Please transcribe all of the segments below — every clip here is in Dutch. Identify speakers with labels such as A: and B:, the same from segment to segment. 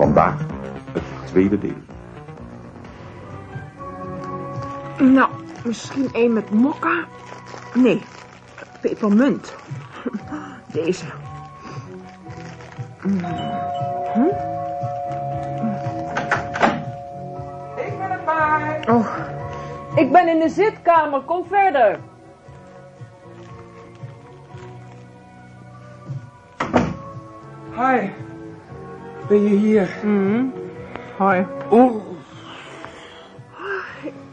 A: Vandaag het tweede deel.
B: Nou, misschien één met mokka. Nee, pepermunt. Deze.
C: Ik ben erbij.
B: Oh,
D: Ik ben in de zitkamer, kom verder.
C: Hi. Ben je hier?
B: hoi.
C: Oeh.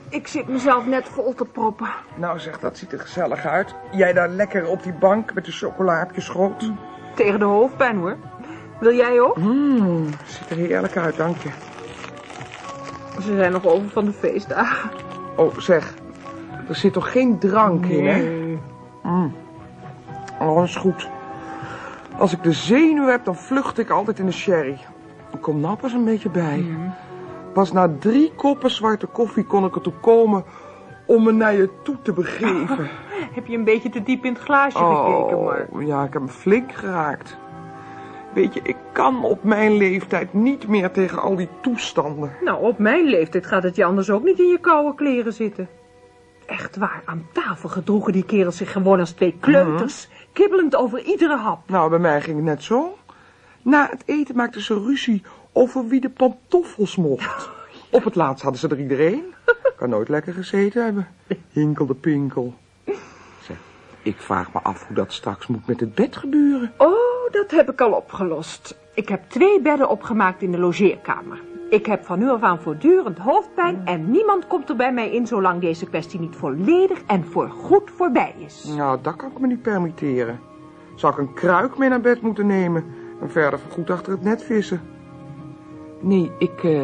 B: Ik zit mezelf net vol te proppen.
C: Nou zeg, dat ziet er gezellig uit. Jij daar lekker op die bank met de chocola op je schoot.
B: Tegen de hoofdpijn hoor. Wil jij ook?
C: Mmm, ziet er heerlijk uit, dank je.
B: Ze zijn nog over van de feestdagen.
C: Oh, zeg. Er zit toch geen drank in, hè? Oh, dat is goed. Als ik de zenuw heb, dan vlucht ik altijd in de sherry. Ik kom nou pas een beetje bij. Pas na drie koppen zwarte koffie kon ik ertoe komen om me naar je toe te begeven.
B: Heb je een beetje te diep in het glaasje gekeken, maar...
C: Oh, ja, ik heb hem flink geraakt. Weet je, ik kan op mijn leeftijd niet meer tegen al die toestanden.
B: Nou, op mijn leeftijd gaat het je anders ook niet in je koude kleren zitten. Echt waar, aan tafel gedroegen die kerels zich gewoon als twee kleuters. Kibbelend over iedere hap.
C: Nou, bij mij ging het net zo. Na het eten maakten ze ruzie over wie de pantoffels mocht. Op het laatst hadden ze er iedereen. Kan nooit lekker gezeten hebben. Hinkel de pinkel. Zeg, ik vraag me af hoe dat straks moet met het bed gebeuren.
B: Oh, dat heb ik al opgelost. Ik heb twee bedden opgemaakt in de logeerkamer. Ik heb van nu af aan voortdurend hoofdpijn en niemand komt er bij mij in zolang deze kwestie niet volledig en voorgoed voorbij is.
C: Nou, dat kan ik me niet permitteren. Zou ik een kruik mee naar bed moeten nemen en verder goed achter het net vissen? Nee, ik, eh,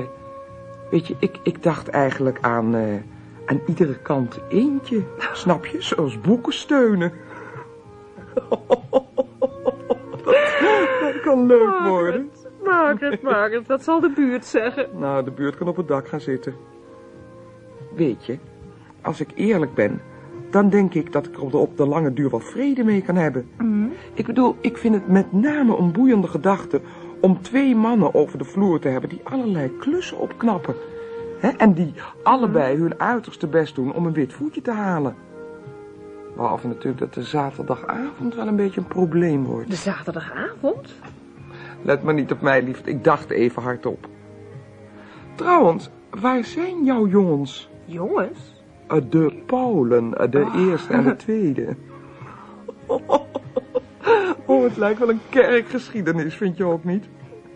C: weet je, ik, ik dacht eigenlijk aan, eh, aan iedere kant eentje. Snap je? Zoals boeken steunen. dat, dat kan leuk worden.
B: Margaret, Margaret, wat zal de buurt zeggen?
C: Nou, de buurt kan op het dak gaan zitten. Weet je, als ik eerlijk ben, dan denk ik dat ik er op de lange duur wel vrede mee kan hebben. Ik bedoel, ik vind het met name een boeiende gedachte om twee mannen over de vloer te hebben die allerlei klussen opknappen. Hè, en die allebei hun uiterste best doen om een wit voetje te halen. Behalve natuurlijk dat de zaterdagavond wel een beetje een probleem wordt.
B: De zaterdagavond?
C: Let maar niet op mij, lief. Ik dacht even hardop. Trouwens, waar zijn jouw jongens?
B: Jongens?
C: Eh, De Paulen, eh, de eerste en de tweede. Oh, het lijkt wel een kerkgeschiedenis, vind je ook niet?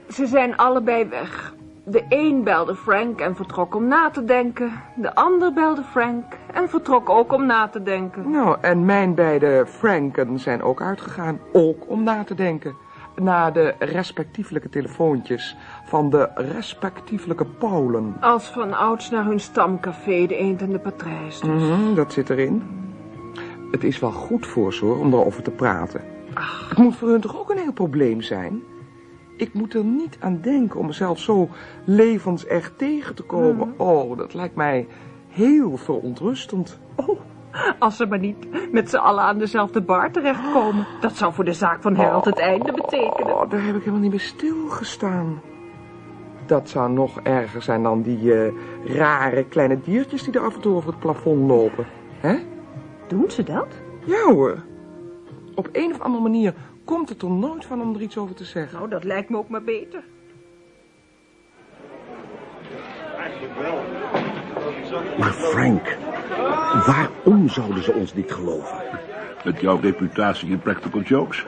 B: Ze zijn allebei weg. De een belde Frank en vertrok om na te denken. De ander belde Frank en vertrok ook om na te denken.
C: Nou, en mijn beide Franken zijn ook uitgegaan, ook om na te denken. Na de respectievelijke telefoontjes van de respectievelijke Paulen.
B: Als van ouds naar hun stamcafé, de eend en de patrijs. dus.
C: Mhm, dat zit erin. Het is wel goed voor ze hoor, om erover te praten. Het moet voor hun toch ook een heel probleem zijn? Ik moet er niet aan denken om mezelf zo levensecht tegen te komen. Oh, dat lijkt mij heel verontrustend.
B: Oh, als ze maar niet met z'n allen aan dezelfde bar terechtkomen. Dat zou voor de zaak van Harold het einde betekenen.
C: Oh, daar heb ik helemaal niet meer stilgestaan. Dat zou nog erger zijn dan die eh, rare kleine diertjes die er af en toe over het plafond lopen. hè?
B: Doen ze dat?
C: Ja hoor. Op een of andere manier komt het er nooit van om er iets over te zeggen.
B: Nou, dat lijkt me ook maar beter.
E: Maar Frank, waarom zouden ze ons niet geloven?
F: Met jouw reputatie in practical jokes?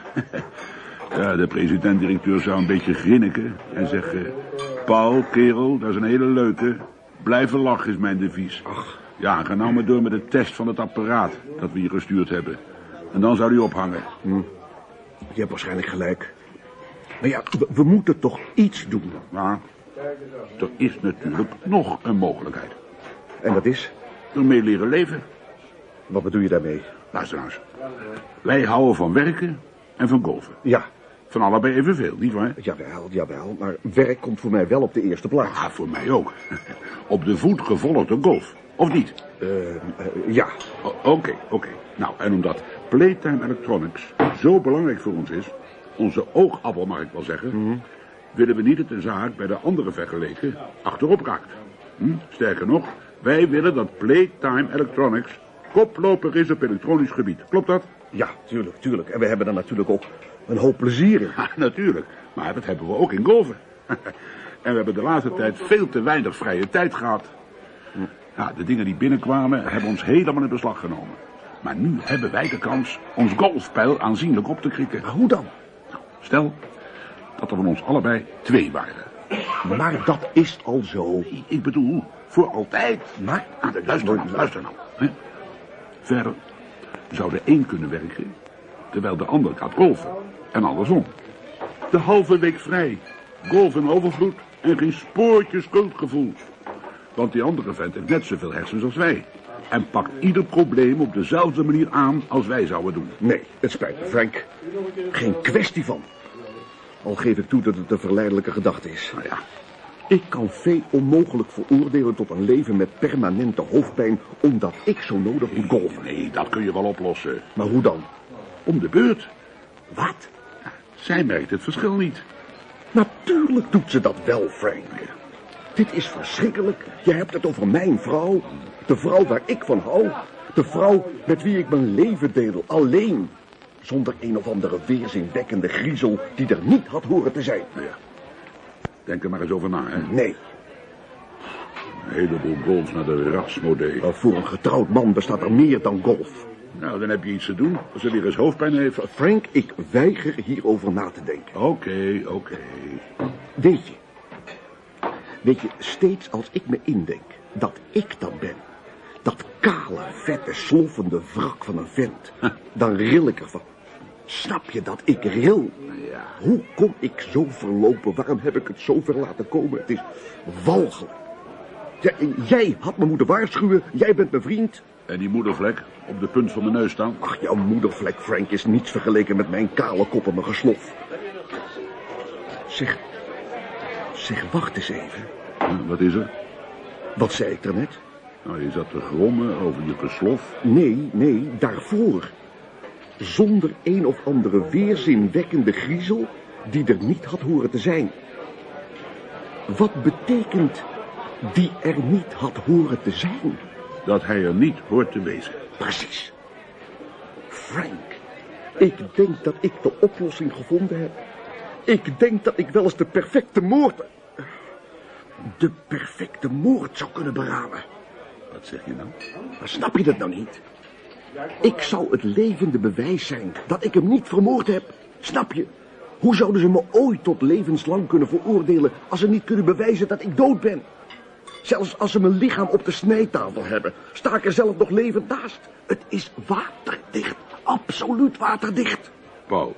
F: ja, de president-directeur zou een beetje grinniken en zeggen... Paul, kerel, dat is een hele leuke. Blijven lachen is mijn devies. Ja, ga nou maar door met de test van het apparaat dat we je gestuurd hebben. En dan zou hij ophangen.
E: Je hebt waarschijnlijk gelijk. Maar ja, we, we moeten toch iets doen.
F: Maar er is natuurlijk nog een mogelijkheid.
E: En dat is?
F: Ermee leren leven.
E: Wat bedoel je daarmee?
F: Luister nou eens. Wij houden van werken en van golven.
E: Ja,
F: Van allebei evenveel, nietwaar?
E: jawel, jawel. Maar werk komt voor mij wel op de eerste plaats.
F: Ja, voor mij ook. Op de voet gevolgd door golf. Of niet?
E: Eh, ja,
F: Oké, oké. Nou, en omdat Playtime Electronics zo belangrijk voor ons is, onze oogappel mag ik wel zeggen, willen we niet dat de zaak bij de andere vergeleken achterop raakt. Hm? Sterker nog, wij willen dat Playtime Electronics koploper is op elektronisch gebied. Klopt dat?
E: Ja, tuurlijk, tuurlijk. En we hebben er natuurlijk ook een hoop plezier in.
F: Ja, natuurlijk. Maar dat hebben we ook in golven. en we hebben de laatste tijd veel te weinig vrije tijd gehad. Ja, de dingen die binnenkwamen hebben ons helemaal in beslag genomen. Maar nu hebben wij de kans ons golfpijl aanzienlijk op te krikken.
E: Maar hoe dan?
F: Stel dat er van ons allebei twee waren.
E: Maar dat is al zo.
F: Ik bedoel, voor altijd.
E: Maar,
F: Ah, luister nou, luister nou. Hè? Verder zou de een kunnen werken, terwijl de ander gaat golven. En andersom. De halve week vrij. Golf in overvloed en geen spoortje schuldgevoel. Want die andere vent heeft net zoveel hersens als wij. En pakt ieder probleem op dezelfde manier aan als wij zouden doen.
E: nee, het spijt me, Frank. Geen kwestie van. Al geef ik toe dat het een verleidelijke gedachte is.
F: Nou ja,
E: Ik kan veel onmogelijk veroordelen tot een leven met permanente hoofdpijn... omdat ik zo nodig moet golven.
F: nee, dat kun je wel oplossen.
E: Maar hoe dan?
F: Om de beurt.
E: Wat?
F: Zij merkt het verschil niet.
E: Natuurlijk doet ze dat wel, Frank. Dit is verschrikkelijk. Je hebt het over mijn vrouw. De vrouw waar ik van hou. De vrouw met wie ik mijn leven deel, alleen. Zonder een of andere weerzinwekkende griezel die er niet had horen te zijn.
F: Ja, denk er maar eens over na, hè.
E: Nee,
F: Een heleboel golfs naar de rasmodee.
E: maar voor een getrouwd man bestaat er meer dan golf.
F: Nou, dan heb je iets te doen als ze weer eens hoofdpijn heeft.
E: Frank, ik weiger hierover na te denken.
F: Oké, oké.
E: Weet je, weet je, steeds als ik me indenk dat ik dat ben, dat kale, vette, sloffende wrak van een vent, dan ril ik ervan. Snap je dat ik ril?
F: Ja.
E: Hoe kon ik zo verlopen? Waarom heb ik het zo ver laten komen? Het is walgelijk. Ja, jij had me moeten waarschuwen. Jij bent mijn vriend.
F: En die moedervlek op de punt van mijn neus staan.
E: Ach, jouw moedervlek, Frank, is niets vergeleken met mijn kale kop en mijn geslof. Zeg, zeg, wacht eens even.
F: Hm, Wat is er?
E: Wat zei ik daarnet?
F: Nou, je zat te grommen over je geslof.
E: Nee, nee, daarvoor. Zonder een of andere weerzinwekkende griezel die er niet had horen te zijn. Wat betekent die er niet had horen te zijn?
F: Dat hij er niet hoort te wezen.
E: Precies. Frank, ik denk dat ik de oplossing gevonden heb. Ik denk dat ik wel eens de perfecte moord... De perfecte moord zou kunnen beramen.
F: Wat zeg je nou?
E: Maar snap je dat nou niet? Ik zou het levende bewijs zijn dat ik hem niet vermoord heb. Snap je? Hoe zouden ze me ooit tot levenslang kunnen veroordelen als ze niet kunnen bewijzen dat ik dood ben? Zelfs als ze mijn lichaam op de snijtafel hebben, sta ik er zelf nog levend naast. Het is waterdicht, absoluut waterdicht.
F: Paul,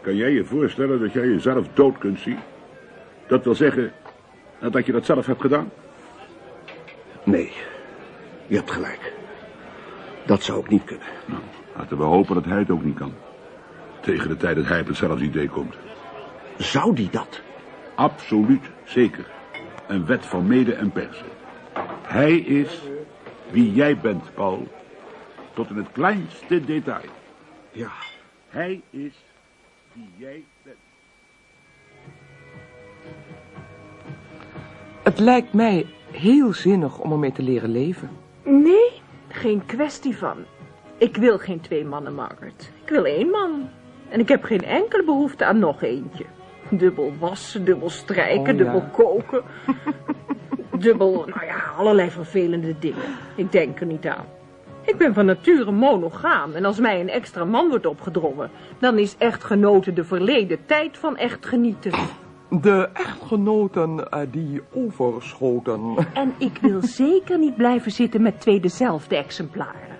F: kan jij je voorstellen dat jij jezelf dood kunt zien? Dat wil zeggen dat je dat zelf hebt gedaan?
E: Nee, je hebt gelijk. Dat zou ik niet kunnen.
F: Nou, laten we hopen dat hij het ook niet kan. Tegen de tijd dat hij op hetzelfde idee komt.
E: Zou die dat?
F: Absoluut zeker. Een wet van mede en persen. Hij is wie jij bent, Paul. Tot in het kleinste detail.
E: Ja,
F: Hij is wie jij bent.
C: Het lijkt mij heel zinnig om ermee te leren leven.
B: Nee, geen kwestie van. Ik wil geen twee mannen, Margaret. Ik wil één man. En ik heb geen enkele behoefte aan nog eentje. Dubbel wassen, dubbel strijken,
C: Oh, ja.
B: dubbel koken. dubbel, nou ja, allerlei vervelende dingen. Ik denk er niet aan. Ik ben van nature monogaam en als mij een extra man wordt opgedrongen, dan is echtgenoten de verleden tijd van echt genieten.
C: De echtgenoten eh, die overschoten.
B: En ik wil zeker niet blijven zitten met twee dezelfde exemplaren.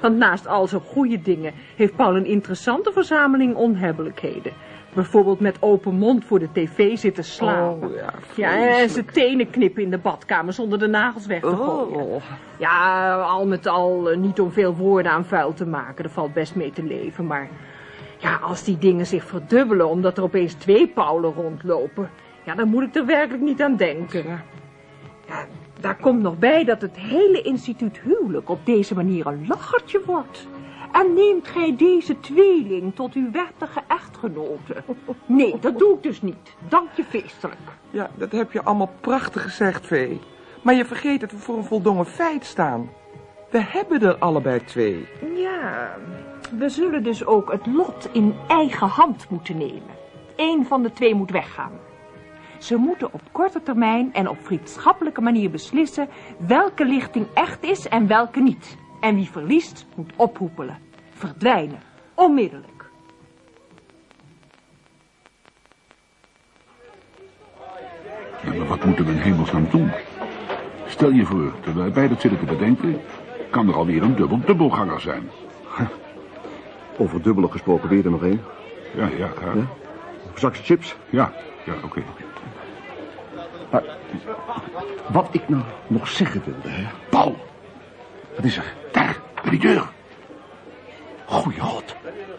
B: Want naast al zijn goede dingen heeft Paul een interessante verzameling onhebbelijkheden. Bijvoorbeeld met open mond voor de tv zitten slapen.
C: Oh, ja,
B: ja, en zijn tenen knippen in de badkamer zonder de nagels weg te gooien.
C: Oh.
B: Ja, al met al eh, niet om veel woorden aan vuil te maken. Er valt best mee te leven, maar... Ja, als die dingen zich verdubbelen omdat er opeens twee Paulen rondlopen... Ja, dan moet ik er werkelijk niet aan denken. Ja, daar komt nog bij dat het hele instituut huwelijk op deze manier een lachertje wordt. En neemt gij deze tweeling tot uw wettige echtgenote? Nee, dat doe ik dus niet. Dank je feestelijk.
C: Ja, dat heb je allemaal prachtig gezegd, Vee. Maar je vergeet dat we voor een voldongen feit staan. We hebben er allebei twee.
B: Ja, we zullen dus ook het lot in eigen hand moeten nemen. Eén van de twee moet weggaan. Ze moeten op korte termijn en op vriendschappelijke manier beslissen welke lichting echt is en welke niet. En wie verliest moet ophoepelen, verdwijnen, onmiddellijk.
F: Ja, maar wat moeten we in hemelsnaam doen? Stel je voor, terwijl wij dat zitten te bedenken... kan er alweer een dubbel-dubbelganger zijn.
E: Over dubbele gesproken, weer er nog één.
F: Ja, ja, graag.
E: Ja? Zakje chips.
F: Ja, ja, oké.
E: Maar, wat ik nou nog zeggen wilde, hè.
F: Paul,
E: Wat is er?
F: daar, bij die deur.
E: Goeie god.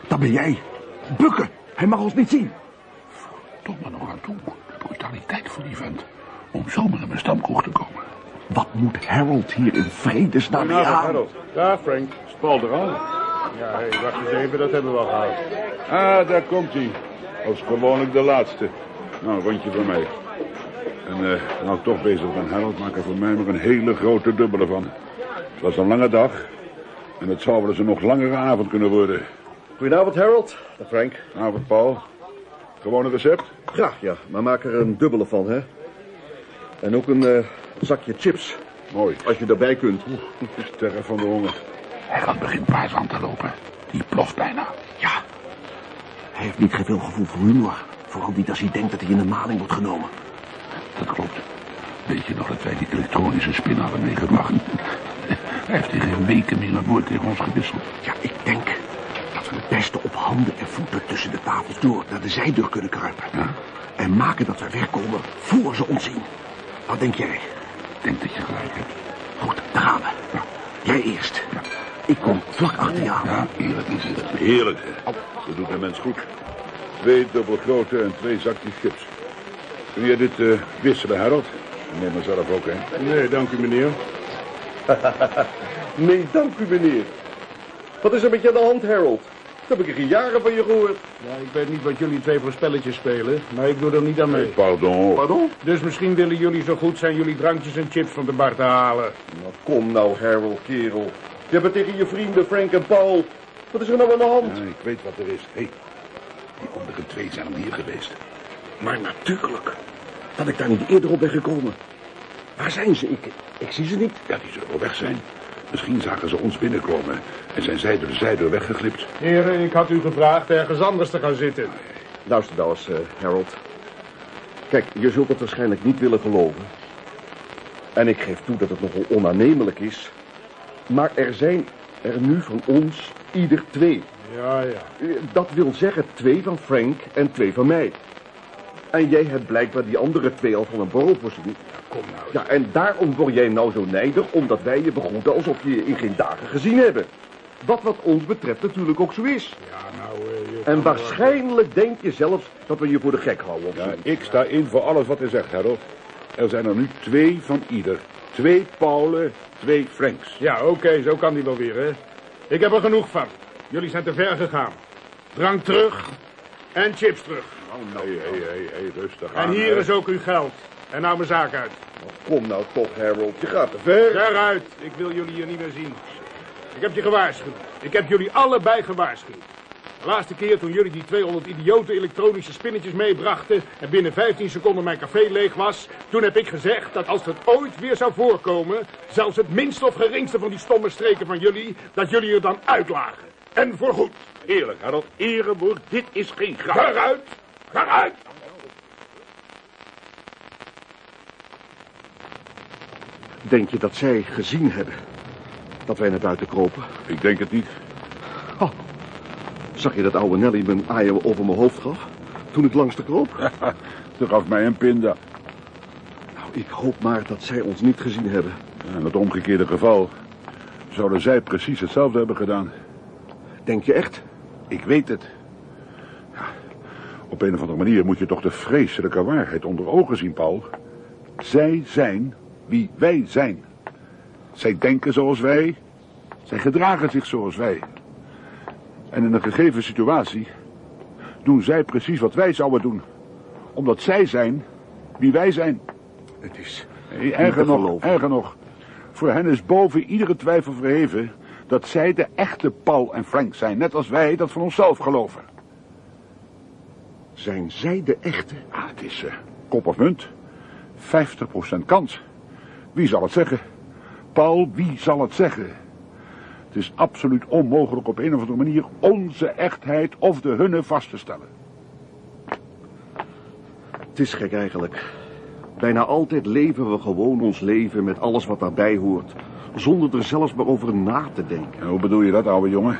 E: Dat ben jij. Bukken. Hij mag ons niet zien.
F: Toch maar nog aan toe. De brutaliteit van die vent. Om zomaar in mijn stamkroeg te komen.
E: Wat moet Harold hier in vredesnaam mee aan?
G: Daar, Frank.
F: Spal er al.
G: Ja, hey, wacht eens even, dat hebben we al gehad.
F: Ah, daar komt hij. Als gewoonlijk de laatste. Nou, een rondje voor mij. En eh, nou toch bezig ben, Harold, maak er voor mij maar een hele grote dubbele van. Het was een lange dag. En het zou wel eens een nog langere avond kunnen worden.
E: Goedenavond, Harold. Dag, Frank.
F: Avond, Paul. Gewoon een recept?
E: Graag, ja. Maar maak er een dubbele van, hè. En ook een eh, zakje chips,
F: Mooi.
E: als je erbij kunt.
F: Sterren van de honger. Hij gaat begint paars aan te lopen. Die ploft bijna.
E: Ja. Hij heeft niet veel gevoel voor humor. Vooral niet als hij denkt dat hij in de maling wordt genomen.
F: Dat klopt. Weet je nog dat wij die elektronische spin hadden meegebracht? Hij heeft in geen weken meer een woord tegen ons gewisseld.
E: Ja, ik denk dat we het beste op handen en voeten tussen de tafels door naar de zijdeur kunnen kruipen. En maken dat we wegkomen voor ze ons zien. Wat denk jij?
F: Ik denk dat je gelijk hebt.
E: Goed, daar gaan we. Jij eerst. Ik kom vlak achter je aan.
F: Ja, eerlijk is het. Heerlijk. Dat doet een mens goed. Twee dubbelgrote en twee zakjes chips. Kun jij dit eh, wisselen, Harold? Neem mezelf ook, hè?
G: Nee, dank u, meneer.
E: Nee, dank u, meneer. Wat is er met je aan de hand, Harold? Dat heb ik er geen jaren van je gehoord.
G: Ja, ik weet niet wat jullie twee voor spelletjes spelen, maar ik doe er niet aan mee.
F: Pardon.
E: Pardon?
G: Dus misschien willen jullie zo goed zijn jullie drankjes en chips van de bar te halen.
E: Nou, kom nou, Harold, kerel. Je hebt het tegen je vrienden Frank en Paul. Wat is er nou aan de hand?
F: Ja, ik weet wat er is. Hé, hey, die andere twee zijn al hier geweest.
E: Maar natuurlijk. Dat ik daar niet eerder op ben gekomen. Waar zijn ze? Ik, ik zie ze niet.
F: Ja, die zullen wel weg zijn. Misschien zagen ze ons binnenkomen en zijn zij door de zijdeur weggeglipt.
G: Heren, ik had u gevraagd ergens anders te gaan zitten.
E: Luister nou eens, eh, Harold. Kijk, je zult het waarschijnlijk niet willen geloven. En ik geef toe dat het nogal onaannemelijk is. Maar er zijn er nu van ons ieder twee.
G: Ja, ja.
E: Eh, Dat wil zeggen twee van Frank en twee van mij. En jij hebt blijkbaar die andere twee al van een borrel voorzien.
G: Kom nou.
E: Ja, en daarom word jij nou zo nijdig, omdat wij je begroeten alsof je je in geen dagen gezien hebben. Wat wat ons betreft natuurlijk ook zo is.
G: Ja, nou... kan
E: En
G: wel-
E: waarschijnlijk denk je zelfs dat we je voor de gek houden.
F: Ja, ik sta in voor alles wat hij zegt, Harold. Er zijn er nu twee van ieder. Twee Paulen, twee Franks.
G: Ja, oké, zo kan die wel weer, hè. Ik heb er genoeg van. Jullie zijn te ver gegaan. Drank terug en chips terug.
F: Oh, hé, hé, hé, rustig
G: En
F: aan,
G: hier
F: hè.
G: is ook uw geld. En nou mijn zaak uit.
E: Kom nou toch, Harold. Je gaat te ver.
G: Daaruit. Ik wil jullie hier niet meer zien. Ik heb je gewaarschuwd. Ik heb jullie allebei gewaarschuwd. De laatste keer toen jullie die 200 idiote elektronische spinnetjes meebrachten... en binnen 15 seconden mijn café leeg was... toen heb ik gezegd dat als het ooit weer zou voorkomen... zelfs het minste of geringste van die stomme streken van jullie... dat jullie er dan uitlagen. En voorgoed.
F: Eerlijk, Harold. Erewoord, dit is geen grap.
G: Daaruit. Daaruit.
E: Denk je dat zij gezien hebben dat wij naar buiten kropen?
F: Ik denk het niet.
E: Zag je dat oude Nelly mijn aaien over mijn hoofd gaf? Toen ik langs de kroop?
F: Ze gaf mij een pinda.
E: Nou, ik hoop maar dat zij ons niet gezien hebben.
F: In het omgekeerde geval zouden zij precies hetzelfde hebben gedaan.
E: Denk je echt?
F: Ik weet het. Ja, op een of andere manier moet je toch de vreselijke waarheid onder ogen zien, Paul. Zij zijn wie wij zijn. Zij denken zoals wij. Zij gedragen zich zoals wij. En in een gegeven situatie doen zij precies wat wij zouden doen. Omdat zij zijn wie wij zijn.
E: Het is
F: Nee, erger nog, erger nog. Voor hen is boven iedere twijfel verheven dat zij de echte Paul en Frank zijn. Net als wij dat van onszelf geloven.
E: Zijn zij de echte?
F: Ah, het is eh, kop of munt. 50% kans. Wie zal het zeggen? Paul, wie zal het zeggen? Het is absoluut onmogelijk op een of andere manier onze echtheid of de hunne vast te stellen.
E: Het is gek eigenlijk. Bijna altijd leven we gewoon ons leven met alles wat daarbij hoort. Zonder er zelfs maar over na te denken.
F: En hoe bedoel je dat, oude jongen?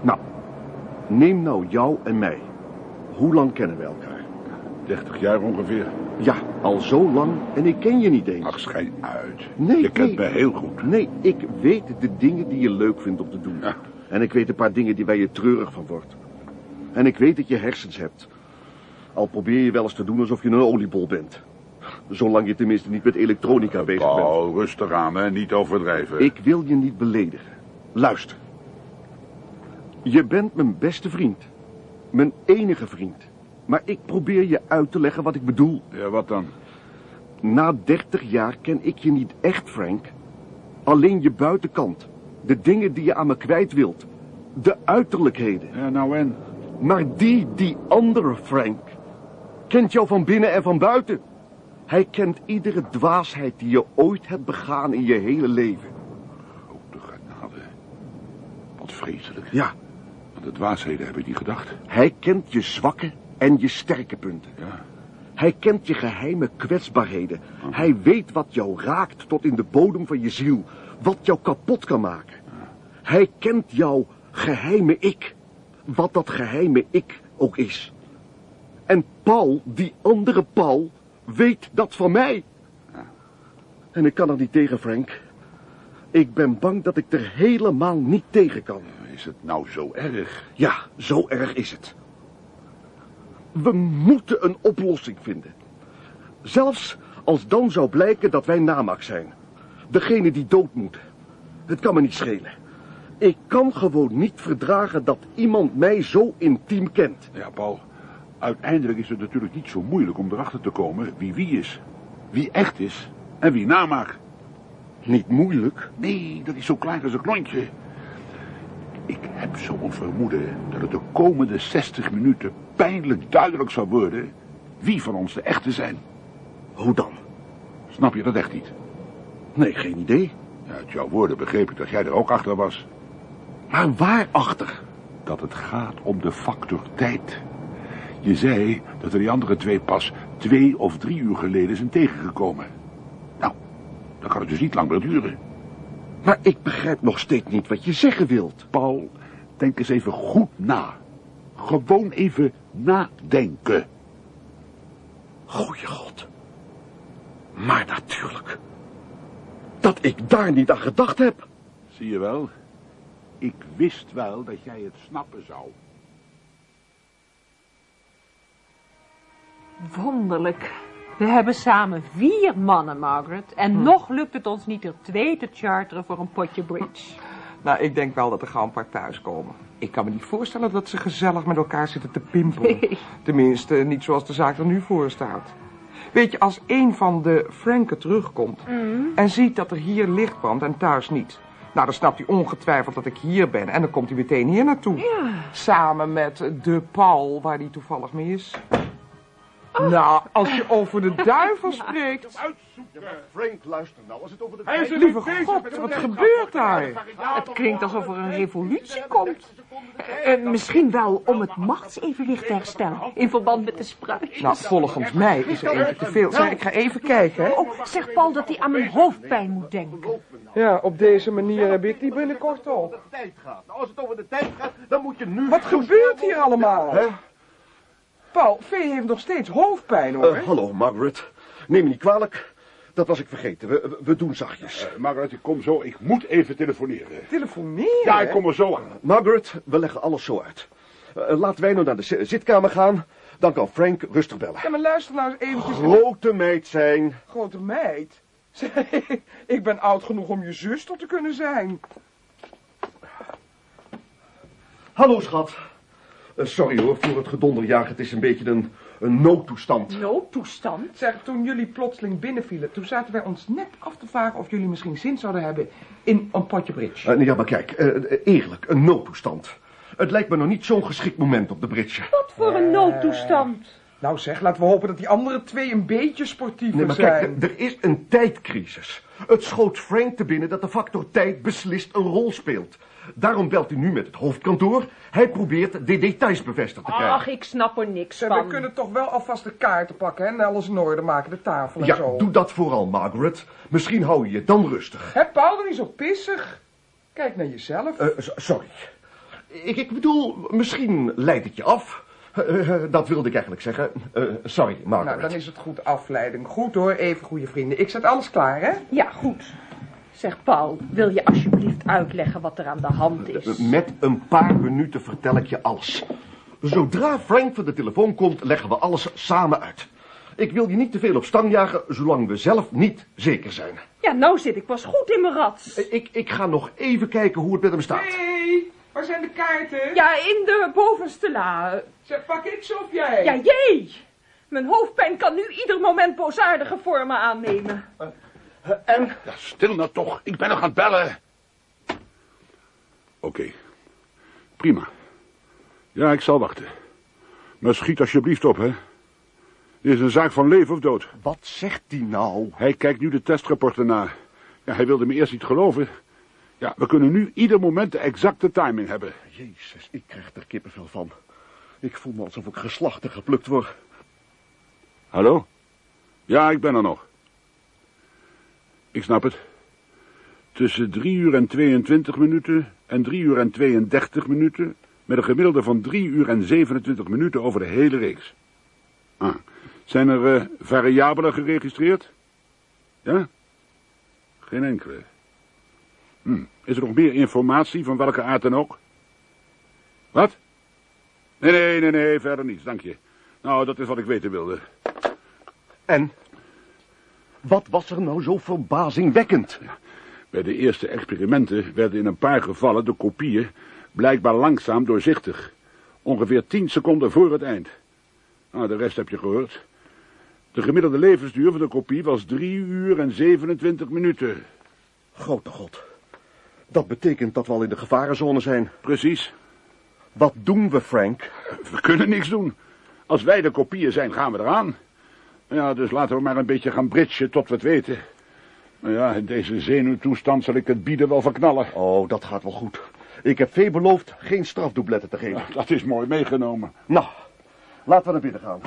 E: Nou, neem nou jou en mij. Hoe lang kennen we elkaar?
F: 30 jaar ongeveer.
E: Ja, al zo lang en ik ken je niet eens.
F: Ach, schijn uit.
E: Nee,
F: je kent
E: nee.
F: me heel goed.
E: Nee, ik weet de dingen die je leuk vindt om te doen.
F: Ja.
E: En ik weet een paar dingen die waar je treurig van wordt. En ik weet dat je hersens hebt. Al probeer je wel eens te doen alsof je een oliebol bent. Zolang je tenminste niet met elektronica bezig bent.
F: Paul, rustig aan, hè. Niet overdrijven.
E: Ik wil je niet beledigen. Luister. Je bent mijn beste vriend. Mijn enige vriend. Maar ik probeer je uit te leggen wat ik bedoel.
F: Ja, wat dan?
E: Na 30 jaar ken ik je niet echt, Frank. Alleen je buitenkant. De dingen die je aan me kwijt wilt. De uiterlijkheden.
F: Ja, nou en?
E: Maar die, die andere Frank, kent jou van binnen en van buiten. Hij kent iedere dwaasheid die je ooit hebt begaan in je hele leven.
F: Grote genade. Wat vreselijk.
E: Ja,
F: Aan de dwaasheden heb ik niet gedacht.
E: hij kent je zwakke en je sterke punten.
F: Ja.
E: Hij kent je geheime kwetsbaarheden. Hij weet wat jou raakt tot in de bodem van je ziel. Wat jou kapot kan maken. Hij kent jouw geheime ik. Wat dat geheime ik ook is. En Paul, die andere Paul, weet dat van mij. En ik kan er niet tegen, Frank. Ik ben bang dat ik er helemaal niet tegen kan.
F: Is het nou zo erg?
E: Ja, zo erg is het. We moeten een oplossing vinden. Zelfs als dan zou blijken dat wij namaak zijn. Degene die dood moet. Het kan me niet schelen. Ik kan gewoon niet verdragen dat iemand mij zo intiem kent.
F: Ja, Paul. Uiteindelijk is het natuurlijk niet zo moeilijk om erachter te komen wie wie is. Wie echt is en wie namaak.
E: Niet moeilijk.
F: Nee, dat is zo klein als een klontje. Ik heb zo'n vermoeden dat het de komende 60 minuten pijnlijk duidelijk zal worden wie van ons de echte zijn.
E: Hoe dan?
F: Snap je dat echt niet?
E: Nee, geen idee.
F: Ja, uit jouw woorden begreep ik dat jij er ook achter was.
E: Maar waarachter?
F: Dat het gaat om de factor tijd. Je zei dat er die andere twee pas twee of drie uur geleden zijn tegengekomen. Nou, dan kan het dus niet lang meer duren.
E: Maar ik begrijp nog steeds niet wat je zeggen wilt.
F: Paul, denk eens even goed na. Gewoon even nadenken.
E: Goeie god. Maar natuurlijk. Dat ik daar niet aan gedacht heb.
F: Zie je wel? Ik wist wel dat jij het snappen zou.
B: Wonderlijk. We hebben samen vier mannen, Margaret. En nog lukt het ons niet er twee te charteren voor een potje bridge.
C: Nou, ik denk wel dat er gauw een paar thuiskomen. Ik kan me niet voorstellen dat ze gezellig met elkaar zitten te pimpelen.
B: Nee.
C: Tenminste, niet zoals de zaak er nu voor staat. Weet je, als een van de Franken terugkomt en ziet dat er hier licht brandt en thuis niet. Nou, dan snapt hij ongetwijfeld dat ik hier ben en dan komt hij meteen hier naartoe.
B: Ja.
C: Samen met de Paul, waar hij toevallig mee is. Nou, als je over de duivel spreekt.
E: Frank, luister nou. Als het over de...
F: Hij is
C: Lieve God, wat gebeurt daar?
B: Het klinkt alsof er een revolutie komt. Eh, misschien wel om het machtsevenwicht te herstellen. In verband met de spruitjes.
C: Nou, volgens mij is er eentje te veel. Zeg, ik ga even kijken, hè.
B: Oh, zeg Paul dat hij aan mijn hoofdpijn moet denken.
C: Ja, op deze manier heb ik die binnenkort ook.
E: de tijd gaat. Nou, als het over de tijd gaat, dan moet je nu...
C: Wat gebeurt hier allemaal?
E: Hè?
C: Paul, Vee heeft nog steeds hoofdpijn, hoor.
E: Eh, hallo, Margaret. Neem me niet kwalijk. Dat was ik vergeten. We, we, doen zachtjes.
F: Eh, Margaret, ik kom zo. Ik moet even telefoneren.
C: Telefoneren?
F: Ja, ik kom er zo aan.
E: Margaret, we leggen alles zo uit. Eh, laten wij nou naar de zi- zitkamer gaan. Dan kan Frank rustig bellen.
C: Ja, maar luister nou eens eventjes.
E: Grote meid zijn.
C: Grote meid. Zeg, ik ben oud genoeg om je zuster te kunnen zijn.
E: Hallo, schat. Eh, sorry hoor, voor het gedonderjaag. Het is een beetje een, een noodtoestand.
B: Noodtoestand?
C: Zeg, toen jullie plotseling binnenvielen, toen zaten wij ons net af te vragen of jullie misschien zin zouden hebben in een potje bridge.
E: Eh, nee, ja, maar kijk, eh, eerlijk, een noodtoestand. Het lijkt me nog niet zo'n geschikt moment op de bridge.
B: Wat voor een noodtoestand?
C: Nou zeg, laten we hopen dat die andere twee een beetje sportiever
E: Nee, maar
C: zijn.
E: kijk, er is een tijdcrisis. Het schoot Frank te binnen dat de factor tijd beslist een rol speelt. Daarom belt hij nu met het hoofdkantoor. Hij probeert de details bevestigd te krijgen.
B: Ach, ik snap er niks van.
C: we kunnen toch wel alvast de kaarten pakken hè, en alles in orde maken, de tafel en
E: ja,
C: zo.
E: doe dat vooral, Margaret. Misschien hou je je dan rustig.
C: Hè, Paul, doe niet zo pissig. Kijk naar jezelf.
E: Eh, so- sorry. Ik, ik bedoel, misschien leidt het je af. Eh, eh, dat wilde ik eigenlijk zeggen. Eh, sorry, Margaret.
C: nou, dan is het goed afleiding. Goed hoor, even goede vrienden. Ik zet alles klaar, hè?
B: Ja, goed. Zeg, Paul, wil je alsjeblieft uitleggen wat er aan de hand is?
E: Eh, Met een paar minuten vertel ik je alles. Zodra Frank van de telefoon komt, leggen we alles samen uit. Ik wil je niet te veel op stang jagen, zolang we zelf niet zeker zijn.
B: Ja, nou zit ik pas goed in mijn rat.
E: Eh, Ik, ik ga nog even kijken hoe het met hem staat.
C: Hé, waar zijn de kaarten?
B: Ja, in de bovenste la.
C: Zeg, pak ik ze of jij?
B: Ja, jee. Mijn hoofdpijn kan nu ieder moment boosaardige vormen aannemen.
E: En?
F: Ja, stil nou toch. Ik ben nog aan het bellen. Oké. Prima. Ja, ik zal wachten. Maar schiet alsjeblieft op, hè. Dit is een zaak van leven of dood.
E: Wat zegt hij nou?
F: Hij kijkt nu de testrapporten na. Ja, hij wilde me eerst niet geloven. Ja, we kunnen nu ieder moment de exacte timing hebben.
E: Jezus, ik krijg er kippenvel van. Ik voel me alsof ik geslacht en geplukt word.
F: Hallo? Ja, ik ben er nog. Ik snap het. Tussen 3 uur en 22 minuten en 3 uur en 32 minuten... met een gemiddelde van 3 uur en 27 minuten over de hele reeks. Ah, zijn er eh, variabelen geregistreerd? Ja? Geen enkele. Hm. Is er nog meer informatie van welke aard dan ook? Wat? Nee, nee, nee, nee, verder niets, dank je. Nou, dat is wat ik weten wilde.
E: En? Wat was er nou zo verbazingwekkend?
F: Bij de eerste experimenten werden in een paar gevallen de kopieën blijkbaar langzaam doorzichtig. Ongeveer tien seconden voor het eind. Nou, de rest heb je gehoord. De gemiddelde levensduur van de kopie was drie uur en 27 minuten.
E: Grote god. Dat betekent dat we al in de gevarenzone zijn.
F: Precies.
E: Wat doen we, Frank?
F: We kunnen niks doen. Als wij de kopieën zijn, gaan we eraan. Ja, dus laten we maar een beetje gaan bridgen tot we het weten. Nou ja, in deze zenuwtoestand zal ik het bieden wel verknallen.
E: Oh, dat gaat wel goed. Ik heb Vee beloofd geen strafdoubletten te geven.
F: Dat is mooi meegenomen.
E: Nou, laten we naar binnen gaan.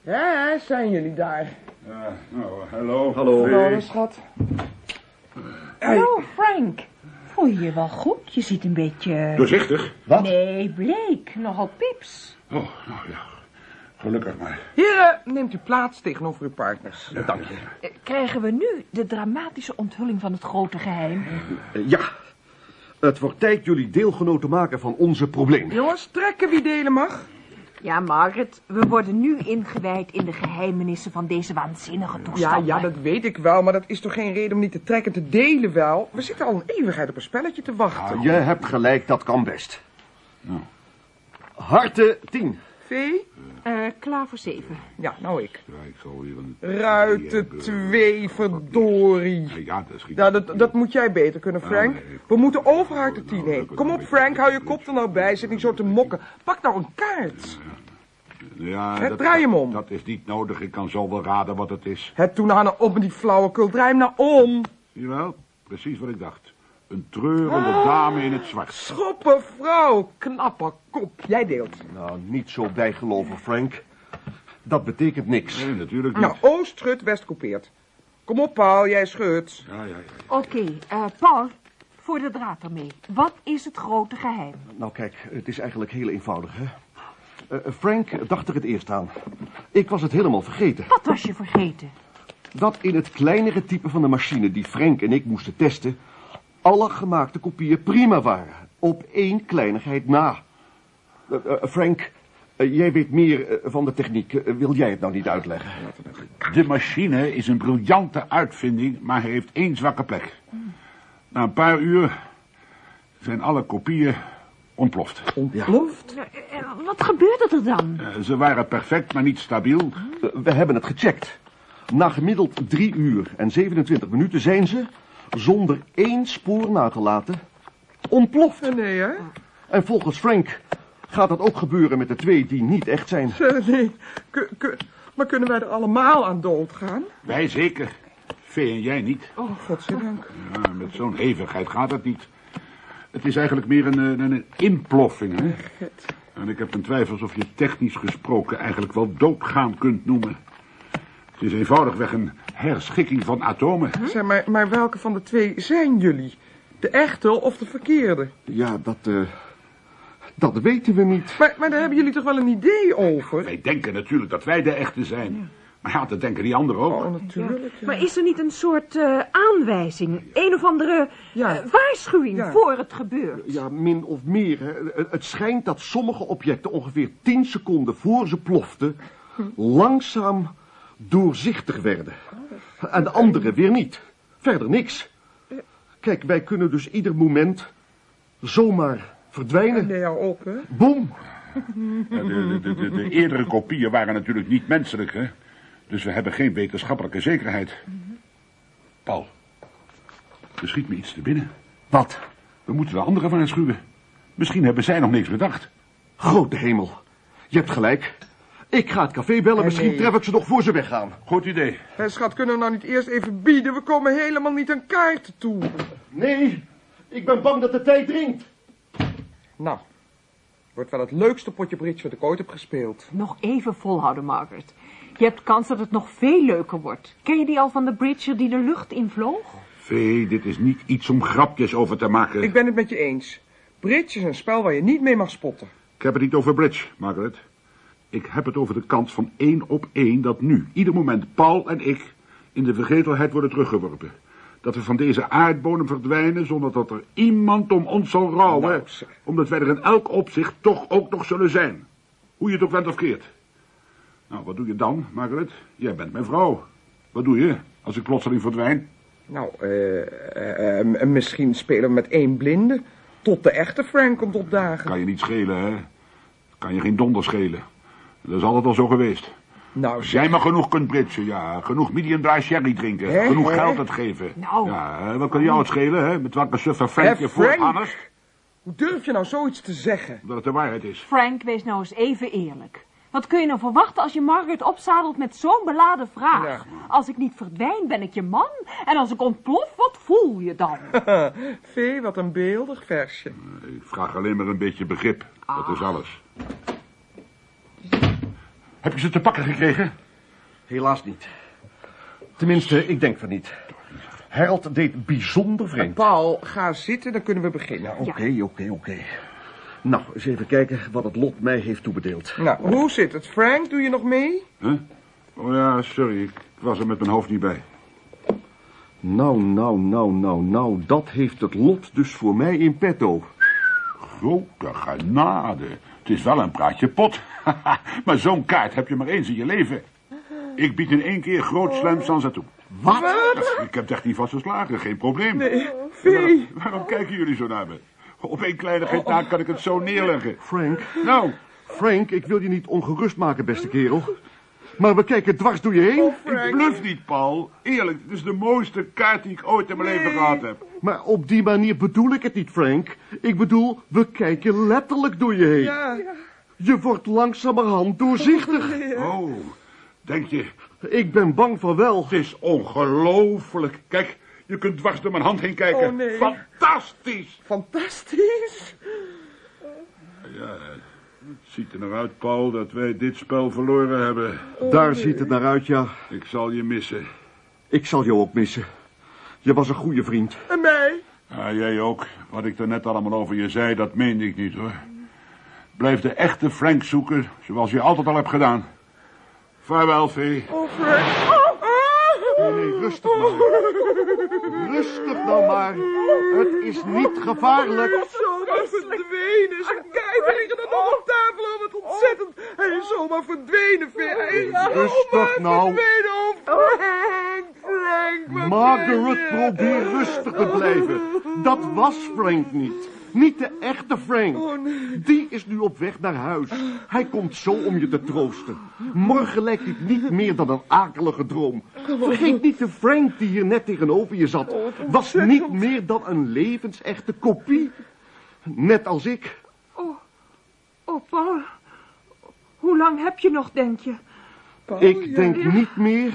C: Ja, zijn jullie daar?
F: Ja, nou, hallo.
E: Hallo.
C: Hallo, schat.
B: Hallo, Frank. Voel je je wel goed? Je ziet een beetje...
F: Doorzichtig?
E: Wat?
B: Nee, bleek. Nogal pips.
F: Oh, nou ja. Gelukkig maar.
C: Heren, neemt u plaats tegenover uw partners.
E: Dank je.
B: Eh, Krijgen we nu de dramatische onthulling van het grote geheim?
E: Eh, ja. Het wordt tijd jullie deelgenoot te maken van onze problemen.
C: Jongens, trekken wie delen mag.
B: Ja, Margaret, we worden nu ingewijd in de geheimenissen van deze waanzinnige
C: Ja,
B: toestand.
C: ja, dat weet ik wel, maar dat is toch geen reden om niet te trekken, te delen wel. We zitten al een eeuwigheid op een spelletje te wachten.
E: Je hebt gelijk, dat kan best. Harte 10.
C: Vee?
B: Eh, klaar voor zeven.
C: Ja, nou ik.
F: Ja, ik zal weer een...
C: Ruiten 2, verdorie.
F: Ja, dat schiet...
C: Ja, dat, dat moet jij beter kunnen, Frank.
F: nee.
C: We moeten over harte 10 heen. Kom op, Frank, hou je kop er nou bij. Zit niet zo te mokken. Pak nou een kaart.
F: Ja,
C: Hè, draai hem om.
F: Dat is niet nodig. Ik kan zo wel raden wat het is.
C: Het toen nou op met die flauwekul. Draai hem nou om.
F: Zie je wel? Precies wat ik dacht. Een treurende dame in het zwart.
C: Schoppen vrouw. Knappe kop. Jij deelt.
E: Nou, niet zo bijgeloven, Frank. Dat betekent niks.
F: Nee, natuurlijk niet.
C: Nou, Oost schudt, West coupeert. Kom op, Paul, jij schudt.
F: Ja, ja, ja.
B: Oké, eh, Paul, voor de draad ermee. Wat is het grote geheim?
E: Nou, kijk, het is eigenlijk heel eenvoudig, hè. Eh, Frank dacht er het eerst aan. Ik was het helemaal vergeten.
B: Wat was je vergeten?
E: Dat in het kleinere type van de machine die Frank en ik moesten testen... alle gemaakte kopieën prima waren. Op één kleinigheid na. Eh, eh, Frank, eh, jij weet meer van de techniek. Wil jij het nou niet uitleggen?
F: De machine is een briljante uitvinding, maar heeft één zwakke plek. Na een paar uur zijn alle kopieën Ontploft.
C: Ontploft?
B: Wat gebeurde er dan?
F: Ze waren perfect, maar niet stabiel.
E: We hebben het gecheckt. Na gemiddeld drie uur en 27 minuten zijn ze, zonder één spoor na te laten, ontploft.
C: Nee, hè?
E: En volgens Frank gaat dat ook gebeuren met de twee die niet echt zijn.
C: Nee. Maar kunnen wij er allemaal aan doodgaan?
F: Wij zeker. Vee en jij niet.
C: Oh, godzijdank.
F: Ja, met zo'n hevigheid gaat het niet. Het is eigenlijk meer een, een, een inploffing, hè? En ik heb een twijfels of je technisch gesproken eigenlijk wel doodgaan kunt noemen. Het is eenvoudigweg een herschikking van atomen.
C: Zeg, maar, maar welke van de twee zijn jullie? De echte of de verkeerde?
E: Ja, dat, eh, dat weten we niet.
C: Maar, maar daar hebben jullie toch wel een idee over?
F: Wij denken natuurlijk dat wij de echte zijn. Maar ja, dat denken die anderen ook.
C: Oh, natuurlijk. ja.
B: Maar is er niet een soort eh, aanwijzing, een of andere
C: Ja.
B: eh, waarschuwing
C: Ja.
B: voor het gebeurt?
E: Ja, min of meer. Hè. Het- Het schijnt dat sommige objecten ongeveer 10 seconden voor ze ploften... langzaam doorzichtig werden. En de andere weer niet. Verder niks. Kijk, wij kunnen dus ieder moment zomaar verdwijnen.
C: Nee, hou op, hè?
E: Boom!
F: Ja, De, de, de, de eerdere kopieën waren natuurlijk niet menselijk, hè? Dus we hebben geen wetenschappelijke zekerheid. Paul, er schiet me iets te binnen.
E: Wat?
F: We moeten de anderen waarschuwen. Misschien hebben zij nog niks bedacht.
E: Grote hemel. Je hebt gelijk. Ik ga het café bellen. Misschien
C: nee.
E: tref ik ze nog voor ze weggaan.
F: Goed idee.
C: Hé, schat, kunnen we nou niet eerst even bieden? We komen helemaal niet aan kaarten toe.
E: Nee, ik ben bang dat de tijd dringt.
C: Nou, wordt wel het leukste potje bridge wat ik ooit heb gespeeld.
B: Nog even volhouden, Margaret. Je hebt kans dat het nog veel leuker wordt. Ken je die al van de Bridger die de lucht invloog?
F: Vee, dit is niet iets om grapjes over te maken.
C: Ik ben het met je eens. Bridge is een spel waar je niet mee mag spotten.
F: Ik heb het niet over Bridge, Margaret. Ik heb het over de kans van één op één dat nu, ieder moment, Paul en ik in de vergetelheid worden teruggeworpen. Dat we van deze aardbodem verdwijnen zonder dat er iemand om ons zal rouwen.
C: Nou,
F: omdat wij er in elk opzicht toch ook nog zullen zijn. Hoe je het ook went of keert. Nou, wat doe je dan, Margaret? Jij bent mijn vrouw. Wat doe je als ik plotseling verdwijn?
C: Nou, eh, eh, eh, misschien spelen we met één blinde. Tot de echte Frank komt opdagen.
F: Kan je niet schelen, hè? Kan je geen donder schelen. Dat is altijd al zo geweest.
C: Nou,
F: jij maar genoeg kunt britsen, ja. Genoeg medium dry sherry drinken. Genoeg geld uitgeven.
B: Nou.
F: Ja, wat kan jou het schelen, hè? Met welke suffer Frank je voor
C: Frank?
F: Hannes?
C: hoe durf je nou zoiets te zeggen?
F: Dat het de waarheid is.
B: Frank, wees nou eens even eerlijk. Wat kun je nou verwachten als je Margaret opzadelt met zo'n beladen vraag?
C: Ja.
B: Als ik niet verdwijn, ben ik je man. En als ik ontplof, wat voel je dan?
C: Vee, wat een beeldig versje.
F: Ik vraag alleen maar een beetje begrip. Dat is alles. Heb je ze te pakken gekregen?
E: Helaas niet. Tenminste, ik denk van niet. Harold deed bijzonder vreemd.
C: Paul, ga zitten, dan kunnen we beginnen.
E: Oké, oké, oké. Nou, eens even kijken wat het lot mij heeft toebedeeld.
C: Nou, hoe zit het? Frank, doe je nog mee?
F: Huh? Oh ja, sorry. Ik was er met mijn hoofd niet bij.
E: Nou, nou, nou, nou, nou, dat heeft het lot dus voor mij in petto.
F: Grote genade. Het is wel een praatje pot. maar zo'n kaart heb je maar eens in je leven. Ik bied in één keer groot slam sans toe.
E: Wat?
F: Ik heb echt niet vastgeslagen, geen probleem.
C: Vee.
F: Waarom kijken jullie zo naar me? Op één kleinigheid na kan ik het zo neerleggen.
E: Frank,
F: Nou,
E: Frank, ik wil je niet ongerust maken, beste kerel. Maar we kijken dwars door je heen.
F: ik bluf niet, Paul. Eerlijk, het is de mooiste kaart die ik ooit in mijn leven gehad heb.
E: Maar op die manier bedoel ik het niet, Frank. Ik bedoel, we kijken letterlijk door je heen.
C: Ja,
E: Je wordt langzamerhand doorzichtig.
F: Oh, denk je,
E: Ik ben bang van wel.
F: het is ongelooflijk. Kijk, je kunt dwars door mijn hand heen kijken.
C: Oh, nee.
F: Fantastisch.
C: fantastisch.
F: Ja, het ziet er naar uit, Paul, dat wij dit spel verloren hebben.
E: Daar ziet het naar uit, ja.
F: Ik zal je missen.
E: Ik zal jou ook missen. Je was een goede vriend.
C: En mij?
F: Ja, jij ook. Wat ik er net allemaal over je zei, dat meende ik niet, hoor. Blijf de echte Frank zoeken, zoals je altijd al hebt gedaan. Vaarwel, Vee.
C: Oh, Frank. Oh,
E: Nee, nee, rustig maar. Rustig nou maar. Het is niet gevaarlijk.
C: Zomaar verdwenen. Zijn kijken liggen er nog op tafel. Oh, wat ontzettend. Hij is zomaar verdwenen. Hij is
E: Rustig nou.
C: verdwenen. Oh, Frank, Frank,
E: Margaret, probeer rustig te blijven. Dat was Frank niet. Niet de echte Frank.
C: Oh, nee.
E: Die is nu op weg naar huis. Hij komt zo om je te troosten. Morgen lijkt dit niet meer dan een akelige droom. Vergeet niet de Frank die hier net tegenover je zat. Was niet meer dan een levensechte kopie. Net als ik.
B: Oh, Paul. Hoe lang heb je nog, denk je?
C: Paul,
E: Ik denk
C: ja,
E: niet meer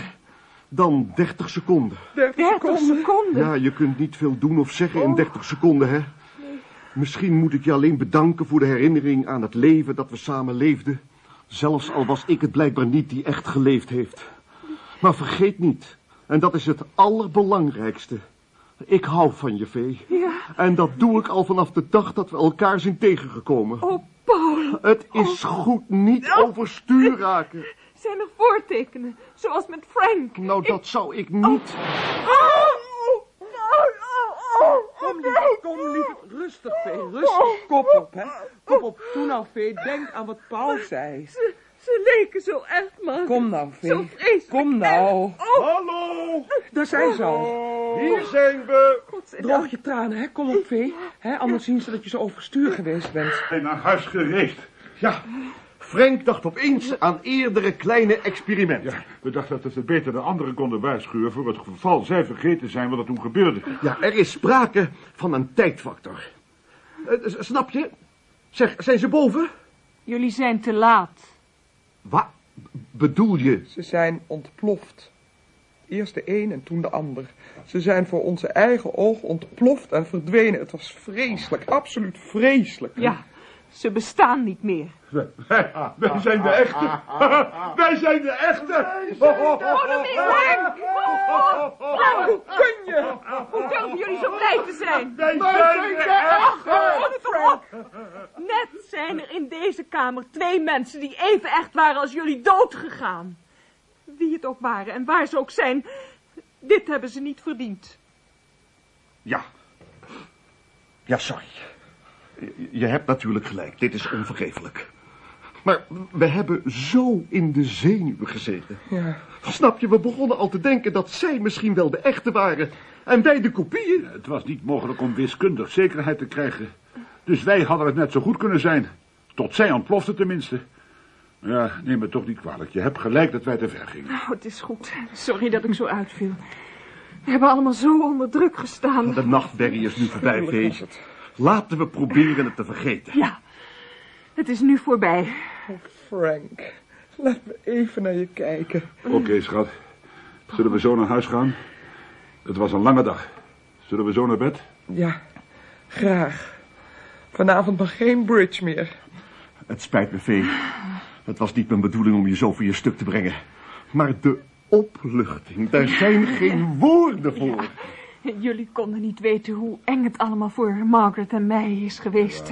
E: dan 30 seconden.
C: 30
B: 30
C: seconden.
B: seconden.
E: Ja, je kunt niet veel doen of zeggen in 30 seconden, hè? Misschien moet ik je alleen bedanken voor de herinnering aan het leven dat we samen leefden. Zelfs al was ik het blijkbaar niet die echt geleefd heeft. Maar vergeet niet, en dat is het allerbelangrijkste. Ik hou van je, Vee.
B: Ja.
E: En dat doe ik al vanaf de dag dat we elkaar zijn tegengekomen.
B: Oh, Paul.
E: Het is goed niet overstuur raken.
B: Zijn er voortekenen? Zoals met Frank?
E: Nou, dat zou ik niet...
C: Kom, lief, kom, lief. Rustig, Vee. Rustig. Kop op, hè. Kop op. Doe nou, Vee. Denk aan wat Paul zei.
B: Ze, ze leken zo echt, man.
C: Kom nou,
B: Zo
C: Vee.
B: vreselijk.
C: Kom nou.
E: Hallo,
C: Daar zijn ze al.
E: hier zijn we.
C: Droog je tranen, hè. Kom op, Vee. Hè, anders zien ze dat je zo overstuur geweest bent.
F: En naar huis gereisd.
E: Ja, Frank dacht opeens aan eerdere kleine experimenten.
F: Ja, we dachten dat we beter de anderen konden waarschuwen... voor het geval zij vergeten zijn wat er toen gebeurde.
E: Ja, er is sprake van een tijdfactor. Eh, snap je? Zeg, zijn ze boven?
B: Jullie zijn te laat.
E: Wat bedoel je?
C: Ze zijn ontploft. Eerst de een en toen de ander. Ze zijn voor onze eigen ogen ontploft en verdwenen. Het was vreselijk, absoluut vreselijk.
B: Ja, ze bestaan niet meer.
F: Wij, zijn de echte. wij zijn de echte.
C: Hoe kun je?
B: Hoe durven jullie zo blij te zijn?
F: Wij zijn de echte.
B: Frank! Net zijn er in deze kamer twee mensen die even echt waren als jullie doodgegaan. Wie het ook waren en waar ze ook zijn, dit hebben ze niet verdiend.
E: Ja. Ja, sorry. Je- hebt natuurlijk gelijk. Dit is onvergeeflijk. Maar we hebben zo in de zenuwen gezeten.
C: Ja,
E: Snap je, we begonnen al te denken dat zij misschien wel de echte waren. En wij de kopieën.
F: Het was niet mogelijk om wiskundig zekerheid te krijgen. Dus wij hadden het net zo goed kunnen zijn. Tot zij ontplofte tenminste. Ja, neem me toch niet kwalijk. Je hebt gelijk dat wij te ver gingen.
B: Nou, het is goed. Sorry dat ik zo uitviel. We hebben allemaal zo onder druk gestaan.
E: De nachtberrie is nu voorbij, Vee. Laten we proberen het te vergeten.
B: Ja, het is nu voorbij.
C: Frank. Laat me even naar je kijken.
F: Oké, schat. Zullen we zo naar huis gaan? Het was een lange dag. Zullen we zo naar bed?
C: Ja, graag. Vanavond maar geen bridge meer.
E: Het spijt me, Vee. Het was niet mijn bedoeling om je zo voor je stuk te brengen. Maar de opluchting, daar zijn geen woorden voor.
B: Jullie konden niet weten hoe eng het allemaal voor Margaret en mij is geweest.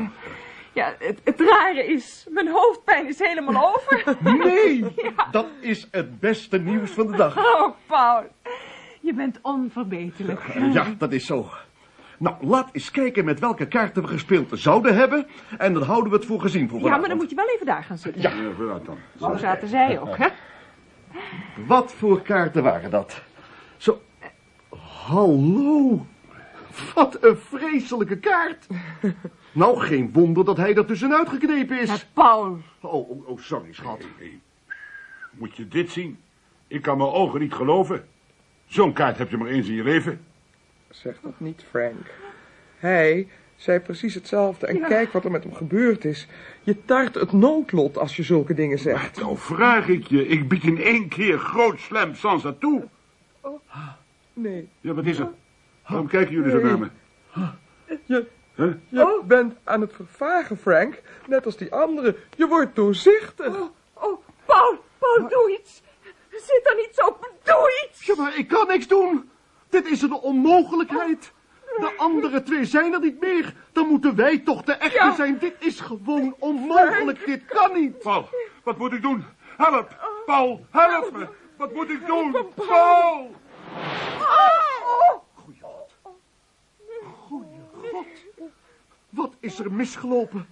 B: Ja, het, het rare is, mijn hoofdpijn is helemaal over.
E: Nee, dat is het beste nieuws van de dag.
B: Oh, Paul, je bent onverbeterlijk.
E: Ja, dat is zo. Nou, laat eens kijken met welke kaarten we gespeeld zouden hebben. En dan houden we het voor gezien voor
B: Ja, maar dan moet je wel even daar gaan zitten.
F: Ja, vooruit dan.
B: Zo zaten zij ook, hè?
E: Wat voor kaarten waren dat? Zo. Hallo. Wat een vreselijke kaart. Nou, geen wonder dat hij er tussenuit geknepen is.
B: Met Paul.
E: Oh, oh, oh sorry, schat.
F: Hey, Moet je dit zien? Ik kan mijn ogen niet geloven. Zo'n kaart heb je maar eens in je leven.
C: Zeg dat niet, Frank. Hij zei precies hetzelfde. En kijk wat er met hem gebeurd is. Je tart het noodlot als je zulke dingen zegt.
F: Nou vraag ik je, ik bied in één keer groot slam sans dat toe.
C: Nee,
F: Ja, wat is er? Waarom kijken jullie zo naar me?
C: je,
F: Huh?
C: je bent aan het vervagen, Frank. Net als die anderen. Je wordt doorzichtig.
B: Oh, oh, Paul, Paul, doe iets. Zit er niet zo, doe iets.
E: Ja, maar ik kan niks doen. Dit is een onmogelijkheid. De andere twee zijn er niet meer. Dan moeten wij toch de echte
B: Ja.
E: zijn. Dit is gewoon onmogelijk. Dit kan niet.
F: Paul, wat moet ik doen? Help! Paul, help me! Wat moet ik doen? Paul!
E: Wat is er misgelopen?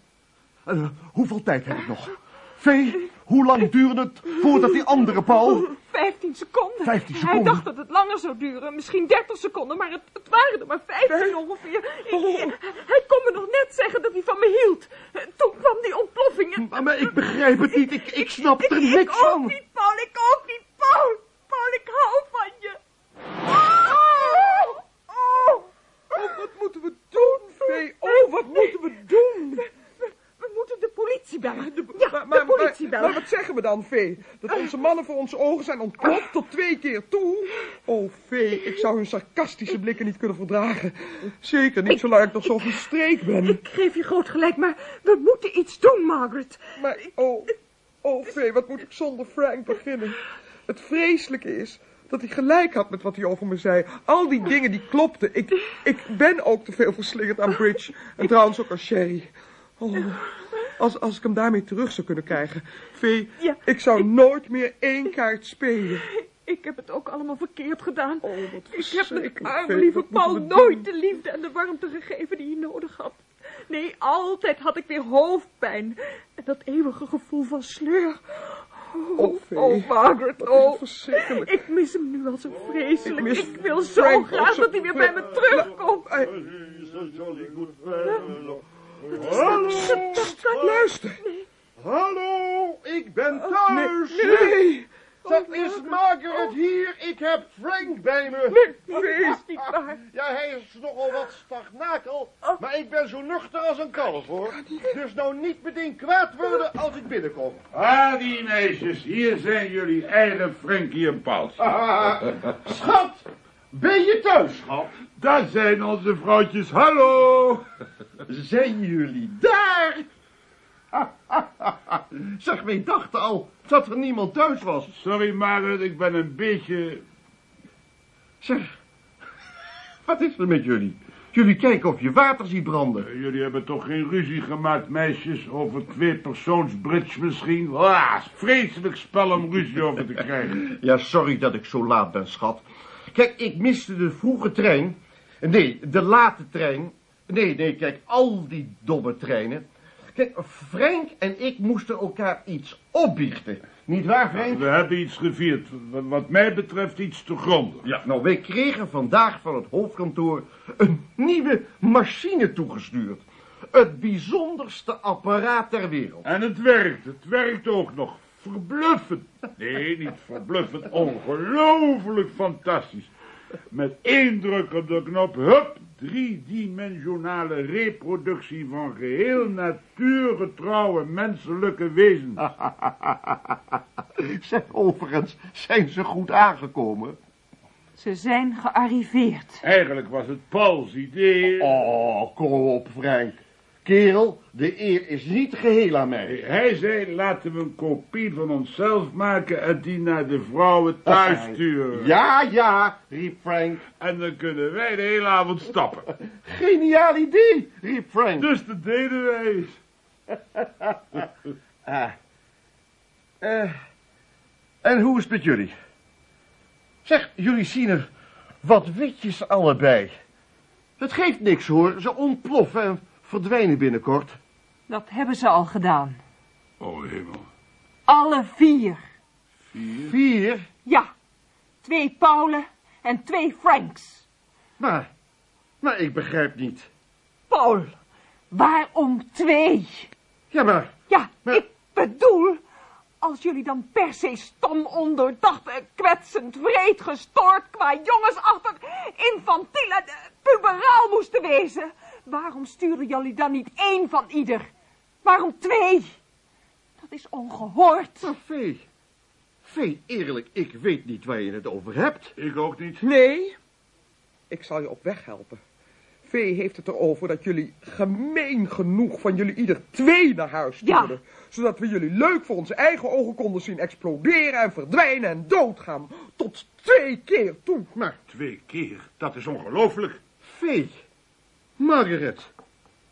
E: Eh, hoeveel tijd heb ik nog? Vee, Hoe lang duurde het voordat die andere Paul...
B: 15 seconden.
E: 15
B: Hij
E: seconden?
B: dacht dat het langer zou duren. Misschien 30 seconden, maar het, het waren er maar 15 ongeveer. Ik- hij kon me nog net zeggen dat hij van me hield. Toen kwam die ontploffing. en-
E: Maar, maar ik begrijp het niet. Ik, ik snap er
B: ik
E: niks
B: ook
E: van.
B: niet, Paul. Ik ook niet, Paul. Paul, ik hou van je. Oh,
C: wat moeten we doen, Vee? Oh, wat moeten we doen?
B: We, we moeten de politie bellen.
C: De-
B: ja,
C: maar,
B: de politie bellen.
C: maar wat zeggen we dan, Vee? Dat onze mannen voor onze ogen zijn ontploft tot twee keer toe? Oh, Vee, ik zou hun sarcastische blikken niet kunnen verdragen. Zeker niet zolang ik nog zo verstreek ben.
B: Ik geef je groot gelijk, maar we moeten iets doen, Margaret.
C: Maar, oh, oh, Vee, wat moet ik zonder Frank beginnen? Het vreselijke is dat hij gelijk had met wat hij over me zei. Al die dingen die klopten. Ik, ik ben ook te veel verslingerd aan Bridge. En trouwens ook aan Sherry. Oh, als, als ik hem daarmee terug zou kunnen krijgen. Vee,
B: Ja.
C: ik zou nooit meer één kaart spelen.
B: Ik heb het ook allemaal verkeerd gedaan.
C: Oh,
B: ik heb mijn arme
C: Vee,
B: lieve Paul nooit de liefde en de warmte gegeven die hij nodig had. Nee, altijd had ik weer hoofdpijn. En dat eeuwige gevoel van sleur. Oh,
C: Oh,
B: oh, Margaret, oh.
C: verschrikkelijk.
B: Ik mis hem nu al zo vreselijk.
C: mis
B: Ik, wil zo
C: Frank
B: graag
C: zo
B: dat hij weer bij me terugkomt.
C: Hij-
E: Hallo,
C: Luister.
E: hallo, ik ben
C: Oh, Nee,
E: Dat is Margaret hier. Ik heb Frank bij me.
B: Nee, is niet waar.
E: Ja, hij is nogal wat stagnakel, maar ik ben zo nuchter als een kalf, hoor. Dus nou niet meteen kwaad worden als ik binnenkom.
F: Ah, die meisjes, hier zijn jullie eigen Frankie en Paul.
E: Ah, schat, ben je thuis, schat?
F: Daar zijn onze vrouwtjes, hallo!
E: Zijn jullie daar? Zeg, wij dachten al dat er niemand thuis was.
F: Sorry Margaret, ik ben een beetje...
E: Zeg, wat is er met jullie? Jullie kijken of je water ziet branden.
F: Jullie hebben toch geen ruzie gemaakt, meisjes, over twee persoons bridge misschien? Ah, vreselijk spel om ruzie over te krijgen.
E: Ja, sorry dat ik zo laat ben, schat. Kijk, ik miste de vroege trein. Nee, de late trein. Nee, nee, kijk, al die domme treinen. Kijk, Frank en ik moesten elkaar iets opbiechten. Niet waar, Frank?
F: We hebben iets gevierd, wat, wat mij betreft iets te gronden.
E: Ja, nou, wij kregen vandaag van het hoofdkantoor een nieuwe machine toegestuurd. Het bijzonderste apparaat ter wereld.
F: En het werkt, het werkt ook nog. Verbluffend. Nee, niet verbluffend, ongelooflijk fantastisch. Met één druk op de knop, hup, driedimensionale reproductie van geheel natuurgetrouwe menselijke wezens.
E: Zeg, overigens, zijn ze goed aangekomen?
B: Ze zijn gearriveerd.
F: Eigenlijk was het Pauls idee.
E: Oh, kom op, Frank. Kerel, de eer is niet geheel aan mij.
F: Hij zei, laten we een kopie van onszelf maken en die naar de vrouwen thuis sturen.
E: Ja, ja, riep Frank.
F: En dan kunnen wij de hele avond stappen.
E: Geniaal idee, riep Frank.
F: Dus dat deden wij.
E: Ah. Eh, en hoe is het met jullie? Zeg, jullie zien er wat witjes allebei. Het geeft niks hoor, ze ontploffen en verdwijnen binnenkort.
B: Dat hebben ze al gedaan.
F: Oh hemel.
B: Alle vier.
E: Vier?
B: Ja, twee Paulen en twee Franks.
E: Maar, maar ik begrijp niet.
B: Paul, waarom twee?
E: Ja, maar,
B: Ja,
E: Maar-
B: ik bedoel, als jullie dan per se stom, ondoordacht, eh, kwetsend, vreed, gestoord, qua jongensachtig, infantiel en eh, puberaal moesten wezen, waarom sturen jullie dan niet één van ieder? Waarom twee? Dat is ongehoord.
E: maar Vee. Vee, eerlijk, ik weet niet waar je het over hebt.
F: Ik ook niet.
C: Nee, ik zal je op weg helpen. Vee heeft het erover dat jullie gemeen genoeg van jullie ieder twee naar huis
B: Ja.
C: stuurden. Zodat we jullie leuk voor onze eigen ogen konden zien exploderen en verdwijnen en doodgaan. Tot twee keer toe.
E: Maar,
F: Twee keer, dat is ongelooflijk.
E: Vee, Margaret,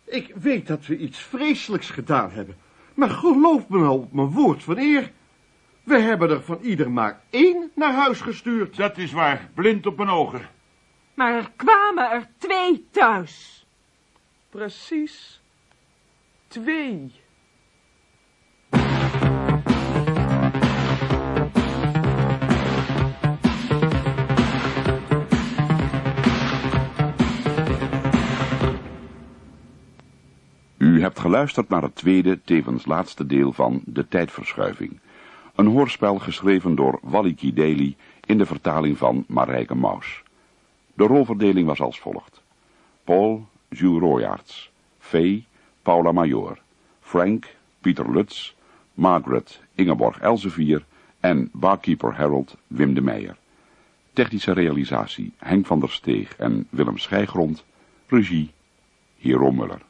E: ik weet dat we iets vreselijks gedaan hebben. Maar geloof me nou op mijn woord van eer. We hebben er van ieder maar één naar huis gestuurd.
F: Dat is waar, blind op mijn ogen.
B: Maar er kwamen er twee thuis.
C: Precies twee.
A: Geluisterd naar het tweede, tevens laatste deel van De Tijdverschuiving. Een hoorspel geschreven door Wally Daly in de vertaling van Marijke Maus. De rolverdeling was als volgt. Paul, Jules Royaerts. Fay, Paula Major. Frank, Pieter Lutz. Margaret, Ingeborg Elsevier. En barkeeper Harold, Wim de Meijer. Technische realisatie Henk van der Steeg en Willem Schijgrond. Regie Hero Muller.